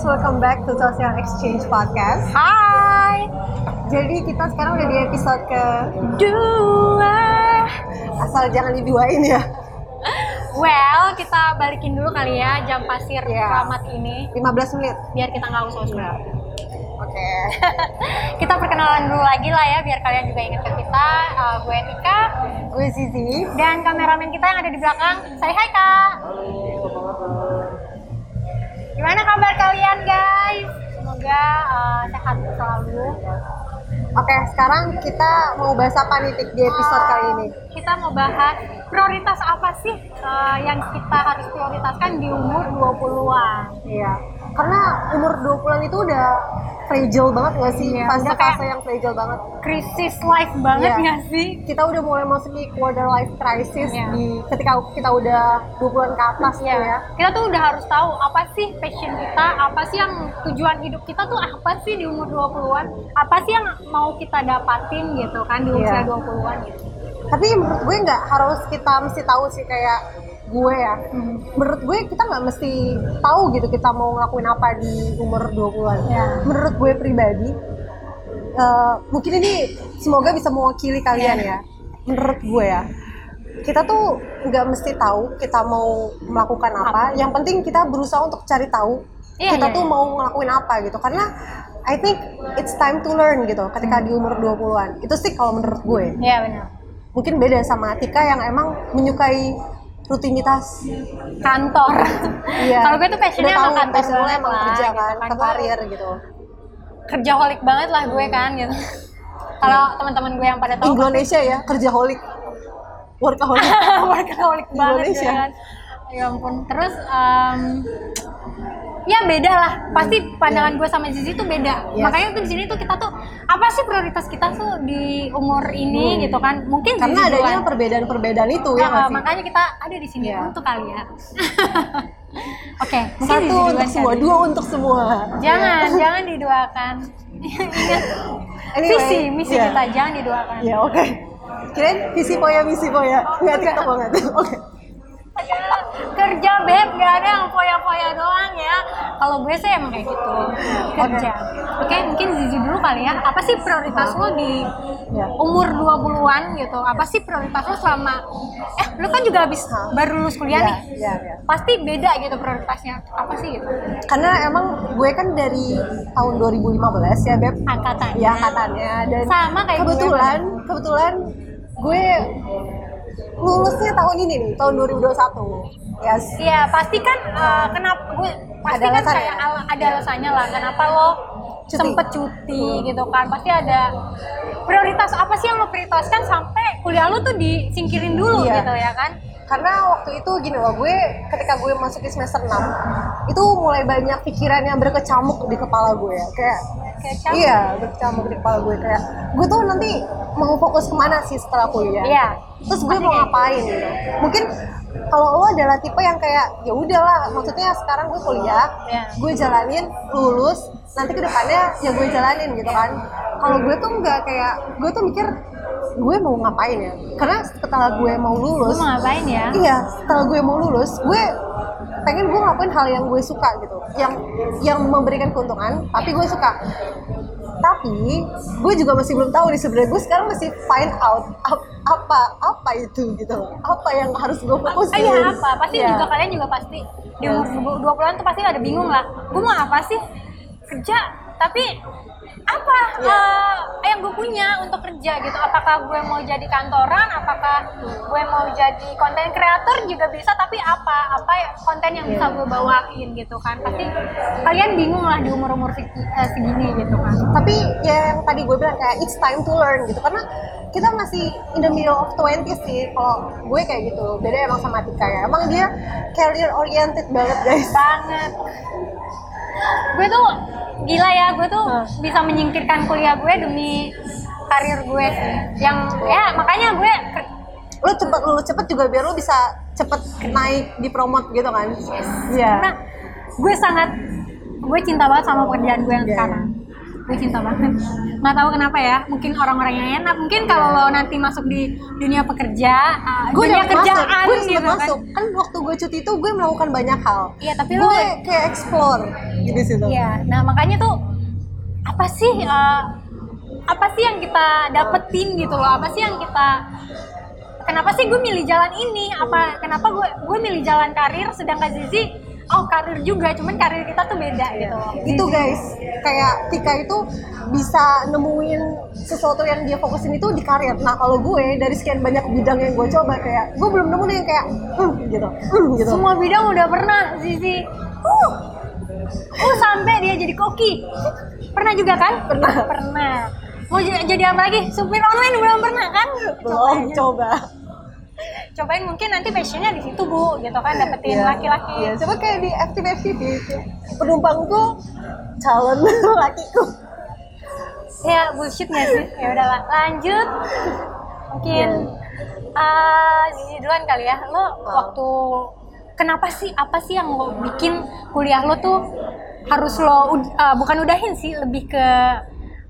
guys, welcome back to Social Exchange Podcast. Hai, Jadi kita sekarang udah di episode ke dua. asal jangan diduain ya. Well, kita balikin dulu kali ya jam pasir Ya. selamat ini 15 menit. biar kita nggak usah usah. Oke. kita perkenalan dulu lagi lah ya biar kalian juga ingat ke kita. Uh, gue Tika Gue Zizi. dan kameramen kita yang ada di belakang. Saya Hai Kak. Gimana kabar kalian guys? Semoga uh, sehat selalu. Oke, sekarang kita mau bahas apa nih Tik, di episode kali ini? Kita mau bahas prioritas apa sih uh, yang kita harus prioritaskan di umur 20-an. Iya. Karena umur 20-an itu udah fragile banget gak sih? Iya, Fase fase yang fragile banget. Krisis life banget Iya. nggak sih? Kita udah mulai masuk di quarter life crisis Iya. di ketika kita udah 20-an ke atas tuh ya. Kita tuh udah harus tahu apa sih passion kita, apa sih yang tujuan hidup kita tuh apa sih di umur 20-an, apa sih yang mau kita dapatin gitu kan di usia Iya. 20-an gitu. Tapi menurut gue nggak harus kita mesti tahu sih kayak gue ya. Menurut gue kita nggak mesti tahu gitu kita mau ngelakuin apa di umur 20-an. Iya. Menurut gue pribadi, eh, mungkin ini semoga bisa mewakili kalian Iya. ya. Menurut gue ya, kita tuh nggak mesti tahu kita mau melakukan apa. Yang penting kita berusaha untuk cari tahu Iya, kita iya, tuh iya. mau ngelakuin apa gitu. Karena I think it's time to learn gitu ketika di umur 20-an. Itu sih kalau menurut gue Iya benar. mungkin beda sama Tika yang emang menyukai rutinitas Kantor. Iya. Kalau gue tuh passionnya sama kantor passionnya banget emang lah, kerja gitu kan, kan. ke Gue karir gitu Kerjaholic banget lah gue kan gitu. Kalau teman-teman gue yang pada tahu Indonesia ya kerjaholic workaholic workaholic banget Indonesia. gitu kan. Ya ampun. Terus em, ya beda lah. Pasti pandangan gue sama Zizi tuh beda. Yes. Makanya tuh di sini tuh kita tuh prioritas kita tuh di umur ini gitu kan? Mungkin Hmm. karena adanya perbedaan-perbedaan itu ya Nah, sih? makanya kita ada di sini Iya. untuk kalian. Oke, mungkin satu untuk semua dua untuk semua Jangan, jangan diduakan. Ingat Anyway, visi, misi iya. kita jangan diduakan. ya oke kirain visi poya misi poya nggak TikTok banget oke kerja beb. Gak ada yang foya-foya doang ya. Kalau gue sih emang kayak gitu. Kerja. Oke. Mungkin Zizi dulu kali ya. Apa sih prioritas lo di ya. umur 20-an gitu? Apa sih prioritas lo selama eh lo kan juga habis baru lulus kuliah ya, nih. ya, ya. pasti beda gitu prioritasnya. Apa sih gitu? Karena emang gue kan dari tahun 2015 ya beb. Angkatannya ya angkatannya dan Sama kayak gue. kebetulan kebetulan gue lulusnya tahun ini nih tahun 2021 yes. Iya pasti kan eh, kenapa gue pasti Ada kan kayak al- ada alasannya lah kenapa lo Cuti. sempet cuti gitu kan. Pasti ada prioritas apa sih yang lo prioritaskan sampai kuliah lo tuh disingkirin dulu Iya. gitu ya kan? Karena waktu itu gini loh gue ketika gue masuk di semester 6 itu mulai banyak pikiran yang berkecamuk di kepala gue ya kayak Kayak iya berkecamuk di kepala gue. Kayak gue tuh nanti mau fokus ke mana sih setelah kuliah? Iya. terus gue mau ngapain gitu? Mungkin kalau lo adalah tipe yang kayak ya udahlah maksudnya sekarang gue kuliah Iya. gue jalanin lulus nanti ke depannya ya gue jalanin gitu kan. Kalau gue tuh nggak kayak gue tuh mikir gue mau ngapain ya? Karena setelah gue mau lulus mau ngapain ya? Iya setelah gue mau lulus gue pengen gue ngelakuin hal yang gue suka gitu. Yang yang memberikan keuntungan tapi gue suka. Tapi gue juga masih belum tahu nih sebenarnya. Gue sekarang masih find out ap- apa apa itu gitu. Apa yang harus gue Ah, fokusin iya apa? Pasti Iya. juga kalian juga pasti. Di umur 20-an tuh pasti ada bingung lah. Gue mau apa sih? Kerja tapi apa Iya. eh, yang gue punya untuk kerja gitu? Apakah gue mau jadi kantoran? Apakah gue mau jadi konten kreator juga bisa tapi apa? Apa konten yang bisa Iya. gue bawain gitu kan? Pasti kalian bingung lah di umur umur segini gitu kan. Tapi ya yang tadi gue bilang kayak it's time to learn gitu. Karena kita masih in the middle of 20 sih. Kalau gue kayak gitu beda emang sama Tika ya. Emang dia career oriented banget guys. Banget gue tuh gila ya gue tuh Hah. bisa menyingkirkan kuliah gue demi karir gue sih. Yang ya makanya gue lu cepet lulus cepet juga biar lu bisa cepet naik di promote gitu kan? Iya. Karena gue sangat gue cinta banget sama pekerjaan gue yang Iya. sekarang gue cinta banget. Nggak tahu kenapa ya mungkin orang-orang yang enak. Mungkin kalau lo nanti masuk di dunia pekerja uh, gue dunia kerjaan masuk, gue gitu kan. masuk. Kan waktu gue cuti itu gue melakukan banyak hal. Iya tapi lo gue kayak explore di situ. Iya, nah makanya tuh apa sih uh, apa sih yang kita dapetin gitu loh? Apa sih yang kita kenapa sih gue milih jalan ini? Apa kenapa gue gue milih jalan karir sedangkan Zizi oh karir juga, cuman karir kita tuh beda gitu loh. itu guys kayak Tika itu bisa nemuin sesuatu yang dia fokusin itu di karir nah kalau gue dari sekian banyak bidang yang gue coba kayak gue belum nemu nih yang kayak hmm, gitu hmm, gitu Semua bidang udah pernah Zizi. Uh, uh sampai dia jadi koki. Pernah juga kan? Pernah. Pernah. Mau jadi apa lagi? Supir online belum pernah kan? belum Coba coba cobain mungkin nanti passionnya di situ bu gitu kan dapetin Iya. laki-laki. Iya, coba kayak di FTV FTV penumpangku calon lakiku. Ya bullshit nggak sih? Ya udahlah lanjut. Mungkin uh, Zizi duluan kali ya. Lo waktu kenapa sih apa sih yang lo bikin kuliah lo tuh harus lo uh, bukan udahin sih lebih ke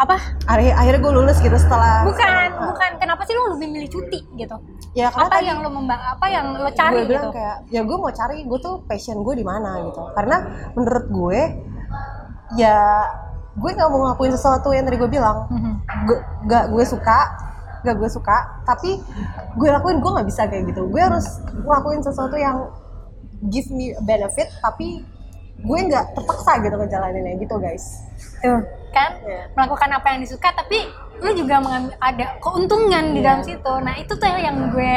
apa? Akhirnya, akhirnya gue lulus gitu setelah bukan bukan. Kenapa sih lo lebih milih cuti gitu? Ya karena apa tadi yang lo memba apa yang lo cari gue bilang gitu? kayak ya gue mau cari gue tuh passion gue di mana gitu. Karena menurut gue ya gue nggak mau ngelakuin sesuatu yang tadi gue bilang. Mhm. gue gak gue suka gak gue suka. Tapi gue lakuin gue nggak bisa kayak gitu. Gue harus ngelakuin sesuatu yang give me benefit tapi gue nggak terpaksa gitu ngejalaninnya gitu guys tuh kan? Iya. melakukan apa yang disuka tapi lu juga mengambil ada keuntungan di Iya. dalam situ. Nah itu tuh yang gue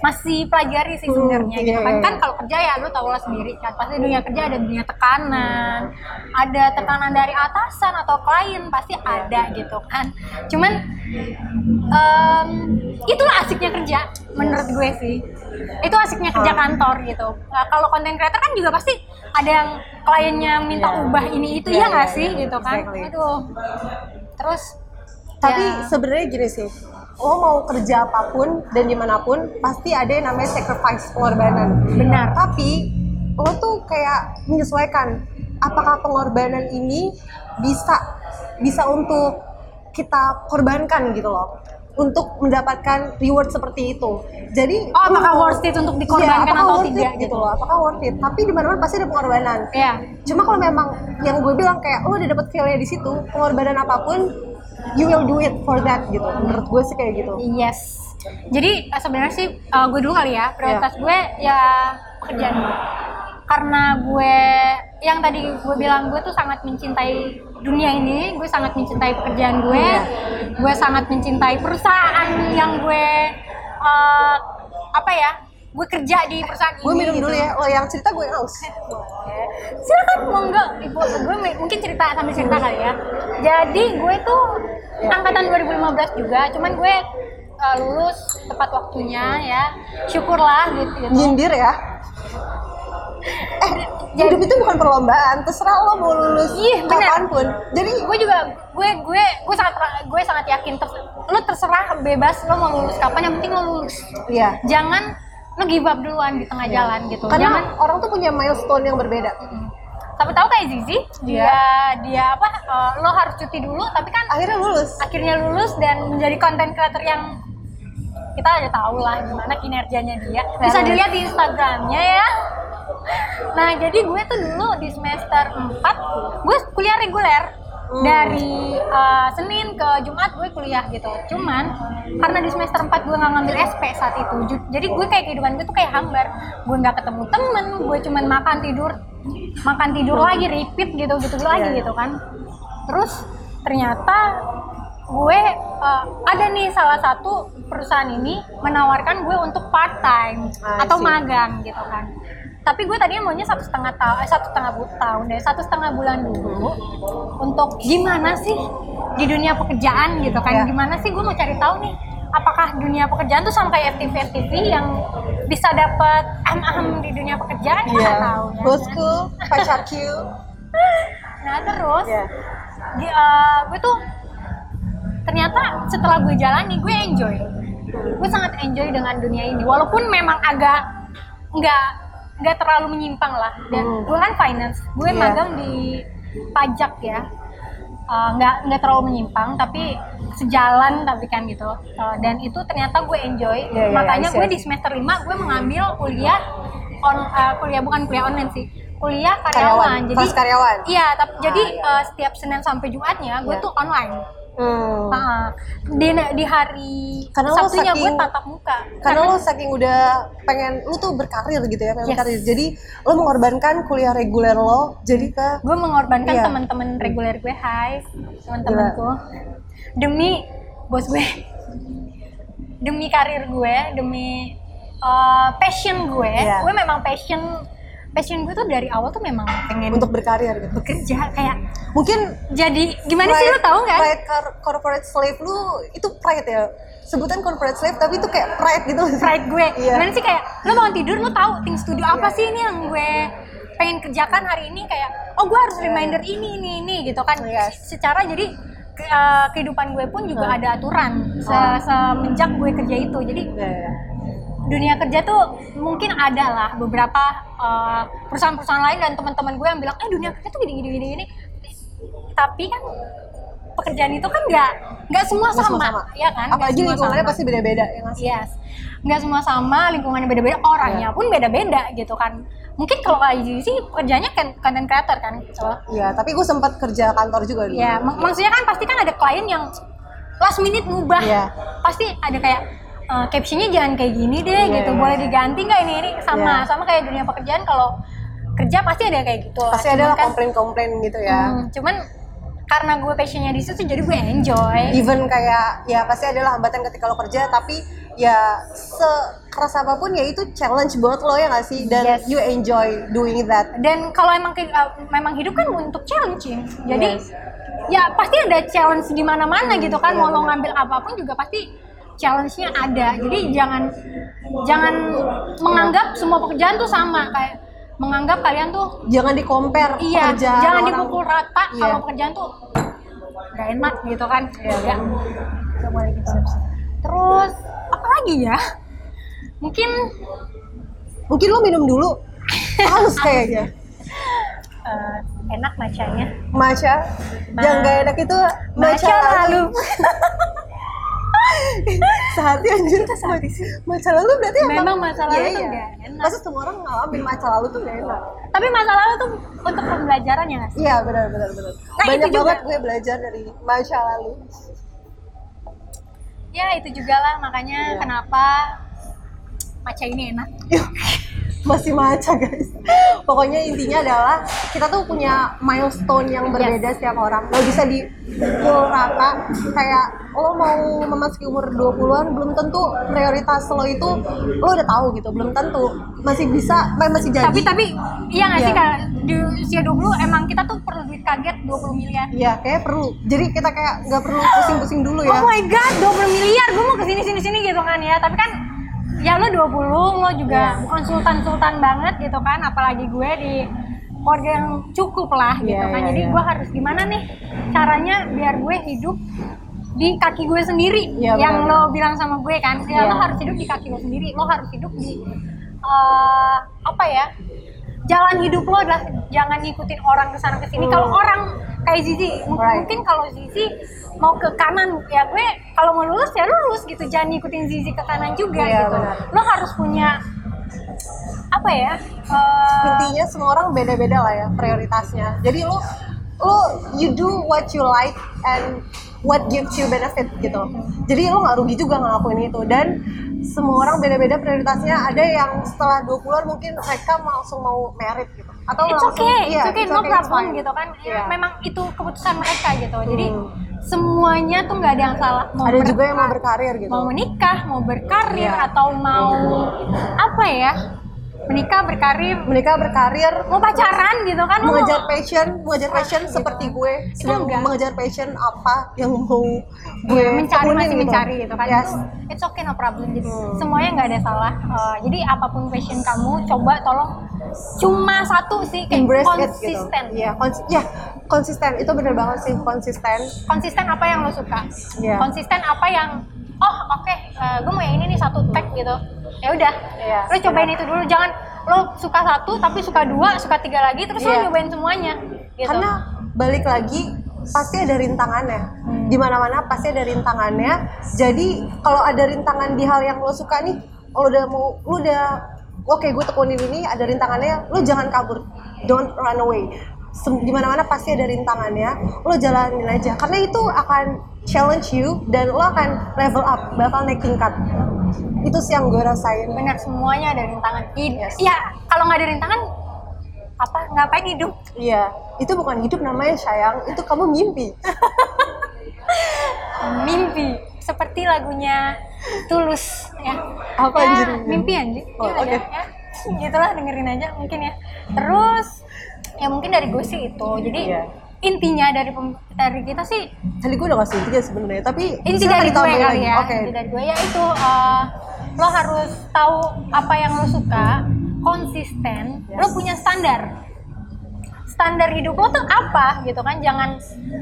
masih pelajari sih Hmm, sebenarnya gitu iya, kan. iya. kan kalau kerja ya lu tau lah sendiri kan. Pasti dunia kerja ada dunia tekanan ada tekanan dari atasan atau klien pasti Iya. ada gitu kan. Cuman em, itulah asiknya kerja menurut gue sih. Itu asiknya kerja kantor gitu. Nah, kalau konten creator kan juga pasti ada yang kliennya minta Iya. ubah ini itu Iya, ya nggak iya, sih iya, gitu kan exactly. aduh terus Tapi ya, sebenarnya gini sih, lo mau kerja apa pun dan di mana pun pasti ada yang namanya sacrifice pengorbanan. Benar. Tapi lo tuh kayak menyesuaikan apakah pengorbanan ini bisa bisa untuk kita korbankan gitu loh untuk mendapatkan reward seperti itu. Jadi oh apakah worth it untuk Iya, dikorbankan apakah atau worth tidak it gitu loh, apakah worth it? Tapi di mana-mana pasti ada pengorbanan. ya Cuma kalau memang yang gue bilang kayak lo udah dapet feel-nya di situ, pengorbanan apa pun, you will do it for that gitu. Menurut gue sih kayak gitu. yes jadi eh, sebenarnya sih eh, gue dulu kali ya prioritas gue ya pekerjaan gue karena gue yang tadi gue bilang gue tuh sangat mencintai dunia ini gue sangat mencintai pekerjaan gue Iya. gue sangat mencintai perusahaan yang gue eh, apa ya gue kerja di perusahaan Gue minum gitu. dulu ya, lo yang cerita gue haus. silakan monggo ibu gue mungkin cerita sambil cerita kali ya jadi gue tuh Ya. angkatan 2015 juga cuman gue uh, lulus tepat waktunya ya syukurlah gitu, gitu. Nyindir ya. Eh, hidup itu bukan perlombaan, terserah lo mau lulus Iya, kapan pun. Jadi gue juga gue gue gue sangat gue sangat yakin ter, lo terserah bebas lo mau lulus kapan yang penting lo lulus Iya. jangan lo give up duluan di tengah jalan gitu Karena jangan orang tuh punya milestone yang berbeda. tapi tahu kayak Zizi dia Iya. dia apa uh, lo harus cuti dulu tapi kan Akhirnya lulus. akhirnya lulus dan menjadi konten creator yang kita udah tahu lah gimana kinerjanya dia bisa dilihat di Instagramnya ya nah jadi gue tuh dulu di semester 4 gue kuliah reguler Hmm. dari uh, Senin ke Jumat gue kuliah gitu. Cuman karena di semester 4 gue nggak ngambil SP saat itu jadi gue kayak kehidupan gue tuh kayak hambar. Gue nggak ketemu temen gue cuman makan tidur makan tidur lagi repeat gitu gitu lagi Iya. gitu kan. Terus ternyata gue uh, ada nih salah satu perusahaan ini menawarkan gue untuk part time I atau magang gitu kan tapi gue tadinya maunya satu setengah tahun eh, satu setengah tahun deh satu setengah bulan dulu untuk gimana sih di dunia pekerjaan gitu kan Ya. gimana sih gue mau cari tahu nih apakah dunia pekerjaan tuh sama kayak FTV FTV yang bisa dapat am-am di dunia pekerjaan kita nggak tahu ya kan? Bosku, pacarku. nah terus Iya. di, eh, gue tuh ternyata setelah gue jalani gue enjoy gue sangat enjoy dengan dunia ini walaupun memang agak nggak nggak terlalu menyimpang lah. Dan Hmm. gue kan finance gue Iya. magang di pajak ya. Uh, nggak nggak terlalu menyimpang tapi sejalan tapi kan gitu. Uh, dan itu ternyata gue enjoy. Iya, iya, makanya gue di semester 5 gue mengambil kuliah on uh, kuliah bukan kuliah online sih. Kuliah karyawan, karyawan. Jadi kelas karyawan. iya tapi Ah, jadi iya. uh, setiap senin sampai jumatnya gue Iya. tuh online Hmm. Di di hari Karena lo sabtunya gue saking- tatap muka karena lo saking udah pengen lu tuh berkarir gitu ya pengen Yes. berkarir jadi lo mengorbankan kuliah reguler lo jadi ke gue mengorbankan Iya. teman-teman reguler gue hai teman-temanku demi bos gue demi karir gue demi uh, passion gue Iya. gue memang passion passion gue tuh dari awal tuh memang pengen untuk berkarir gitu bekerja kayak mungkin jadi gimana sih lo pride- tahu nggak pride cor- corporate slave lu itu pride ya sebutan corporate slave tapi itu kayak pride gitu pride gue Iya. gimana sih kayak lo bangun tidur lo tahu tim studio apa Iya, sih ini yang gue pengen kerjakan hari ini kayak oh gue harus Iya, reminder ini ini ini gitu kan Yes. secara jadi ke- eh, kehidupan gue pun juga Hmm. ada aturan se Oh. semenjak gue kerja itu jadi Iya, iya. Dunia kerja tuh mungkin ada lah beberapa eh, perusahaan-perusahaan lain dan teman-teman gue yang bilang eh dunia kerja tuh gini gini gini gini tapi kan pekerjaan itu kan nggak nggak semua Nggak sama, semua ya kan apalagi semua lingkungannya sama. pasti beda-beda ya nggak sih Yes, nggak semua sama, lingkungannya beda-beda, orangnya Iya. pun beda-beda gitu kan. Mungkin kalau kayak gini sih kerjanya kan content creator kan, gitu. Iya, tapi gue sempat kerja kantor juga dulu. Ya, mak- maksudnya kan pasti kan ada klien yang last minute ngubah. Iya. Pasti ada kayak eh, captionnya jangan kayak gini deh Iya, gitu, iya, boleh iya. diganti nggak ini ini sama Iya. sama kayak dunia pekerjaan kalau kerja pasti ada kayak gitu. Pasti ada lah kan, komplain-komplain gitu ya. hmm, cuman karena gue passionnya di situ jadi gue enjoy. Even kayak ya pasti adalah hambatan ketika lo kerja, tapi ya sekeras apa pun ya itu challenge buat lo ya nggak sih? Dan Yes. you enjoy doing that. dan kalau emang uh, memang hidup kan untuk challenging jadi Yes. ya pasti ada challenge di mana-mana gitu kan mau lo benar. ngambil apa pun juga pasti challenge-nya ada jadi jangan jangan menganggap semua pekerjaan tuh sama kayak menganggap kalian tuh Jangan di compare iya pekerjaan jangan orang. dipukul rata Iya. kalau pekerjaan tuh gak enak gitu kan ya boleh gitu terus apa lagi ya mungkin Mungkin lo minum dulu. Haus kayaknya. eh, enak macanya Maca. Ma- Yang gak enak itu maca, Maca lalu. Sehati anjir. Sehati sih. Maca lalu berarti Memang maca lalu Iya, tuh iya. enak. Masa semua orang ngalamin maca lalu tuh gak enak. Tapi masa lalu tuh untuk pembelajaran ya nggak sih? Iya benar benar benar. Nah, Banyak itu juga. banget gue belajar dari maca lalu. Ya itu juga lah makanya Iya. kenapa maca ini enak. Masih maca guys. Pokoknya intinya adalah kita tuh punya milestone yang berbeda setiap orang. Gak bisa dipukul rata. Kayak lo mau memasuki umur 20-an belum tentu prioritas lo itu lo udah tahu gitu, belum tentu. Masih bisa, eh, masih jadi. Tapi tapi iya nggak sih Iya. kak di usia 20 emang kita tuh perlu duit kaget 20 miliar. Iya, kayak perlu. Jadi kita kayak nggak perlu pusing-pusing dulu ya. Oh my god 20 miliar gue mau ke sini sini sini gitu kan ya. Tapi kan ya lo 20 lo juga Iya. bukan sultan-sultan banget gitu kan apalagi gue di keluarga yang cukup lah gitu Iya, kan. iya, Jadi iya. gue harus gimana nih caranya biar gue hidup di kaki gue sendiri Iya, yang benar. lo bilang sama gue kan ya Iya. lo harus hidup di kaki lo sendiri lo harus hidup di eh, apa ya jalan hidup lo adalah jangan ngikutin orang ke sana ke sini Hmm. kalau orang kayak Zizi Right. mungkin kalau Zizi mau ke kanan ya gue kalau mau lulus ya lulus gitu jangan ngikutin Zizi ke kanan juga Iya, gitu benar. lo harus punya apa ya eh, intinya semua orang beda-beda lah ya prioritasnya jadi lo lo you do what you like and what gives you benefit gitu jadi lo nggak rugi juga ngelakuin itu dan semua orang beda-beda prioritasnya ada yang setelah 20-an mungkin mereka langsung mau merit gitu atau it's langsung okay, iya, it's okay, it's no okay, it's problem gitu kan. Ya, Iya. Memang itu keputusan mereka gitu. Jadi Hmm. semuanya tuh nggak ada yang salah. Mau ada juga yang mau berkarir gitu mau menikah, mau berkarir Iya. atau mau apa ya? Menikah, berkarir, mereka berkarir mau pacaran gitu kan? Mengejar mau- passion, mengejar passion gitu. seperti gue sedang mengejar passion apa yang mau gue mencari masih mencari gitu kan Yes. itu it's okay no problem jadi Hmm. semuanya nggak ada salah Eh, jadi apa pun passion kamu coba tolong cuma satu sih kayak Embrace it gitu. konsisten Iya, konsi- ya, konsisten itu bener banget sih konsisten. konsisten apa yang lo suka Iya. konsisten apa yang oh oke. Eh, gue mau yang ini nih satu tag gitu. Ya udah. Iya, lo cobain itu dulu. Jangan lo suka satu tapi suka dua suka tiga lagi terus Iya. lo nyobain semuanya. Gitu. Karena balik lagi pasti ada rintangannya. Hmm. di mana-mana pasti ada rintangannya. Jadi kalau ada rintangan di hal yang lo suka nih lo udah mau lo udah oke gue tekunin ini ada rintangannya lo jangan kabur. Don't run away Di mana-mana pasti ada rintangannya. Lo jalanin aja karena itu akan challenge you dan lo akan level up bakal naik tingkat itu sih yang gue rasain. Benar semuanya ada rintangan. I- Yes. ya kalau nggak ada rintangan apa ngapain hidup? Iya itu bukan hidup namanya sayang. Itu kamu mimpi. Mimpi seperti lagunya tulus ya. Apa ya, anjir? mimpi anjir Oh, Iya aja, oke. ya. Gitulah dengerin aja mungkin ya. Terus ya mungkin dari gue sih itu jadi Iya. intinya dari dari kita sih tadi gue udah kasih intinya sebenarnya tapi inti dari gue kali lagi. ya oke inti dari gue ya itu eh, lo harus tahu apa yang lo suka konsisten lo Yes. punya standar standar hidup lo tuh apa gitu kan jangan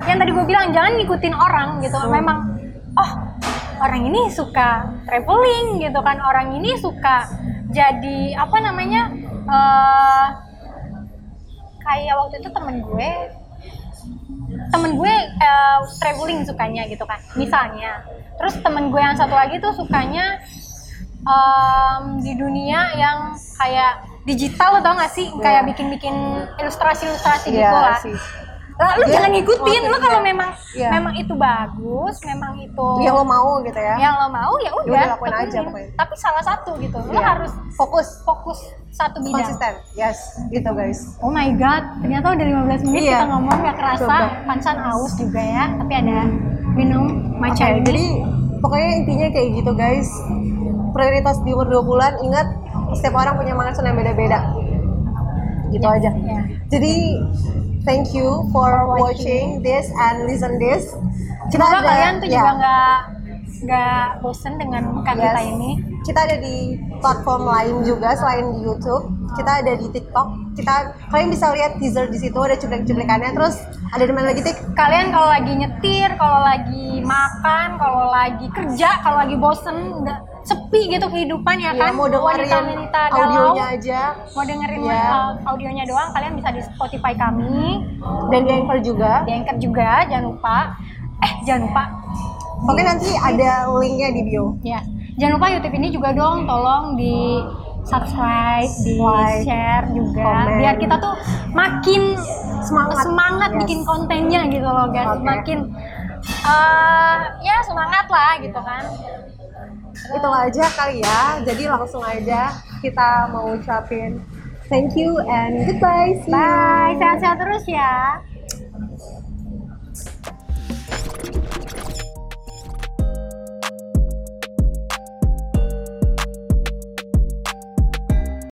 yang tadi gue bilang jangan ngikutin orang gitu Hmm. memang oh orang ini suka traveling gitu kan orang ini suka jadi apa namanya eh kayak waktu itu temen gue temen gue eh, traveling sukanya gitu kan misalnya. Terus temen gue yang satu lagi tuh sukanya em, di dunia yang kayak digital lo tau gak sih? Kayak bikin-bikin ilustrasi-ilustrasi Iya gitu lah. sih. Lah lu Dia- jangan ngikutin lu kalau iya. memang Iya. memang itu bagus memang itu yang lo mau gitu ya yang lo mau ya udah, udah lakuin aja pokoknya. tapi salah satu gitu lo Iya. harus fokus fokus satu bidang konsisten yes gitu guys Oh my god, ternyata udah 15 menit Iya. kita ngomong gak kerasa. Coba. Pansan aus juga ya, tapi ada minum matcha ini. jadi pokoknya intinya kayak gitu guys prioritas di umur 20-an ingat setiap orang punya mindset yang beda-beda gitu aja ya. jadi thank you for watching this and listen this. Kita Semoga ada kalian tuh ya, juga nggak nggak bosen dengan muka Yes. kita ini. kita ada di platform lain juga selain di YouTube. Kita ada di TikTok. Kita kalian bisa lihat teaser di situ ada cuplikan-cuplikannya. Terus ada di mana lagi tik? Kalian kalau lagi nyetir, kalau lagi makan, kalau lagi kerja, kalau lagi bosen, sepi gitu kehidupan ya ya, kan? mau dengerin galau, audionya aja mau dengerin Iya. uh, audionya doang, kalian bisa di Spotify kami, dan di Anchor juga di Anchor juga, jangan lupa. Eh, jangan lupa oke nanti ada linknya di bio Ya, jangan lupa YouTube ini juga dong, tolong di subscribe, di Like, share juga, comment. biar kita tuh makin Semangat. semangat Yes. bikin kontennya gitu loh guys, makin eh, ya semangat lah gitu kan. Itu aja kali ya jadi langsung aja kita mau ucapin thank you and goodbye see you. Bye, sehat-sehat terus ya.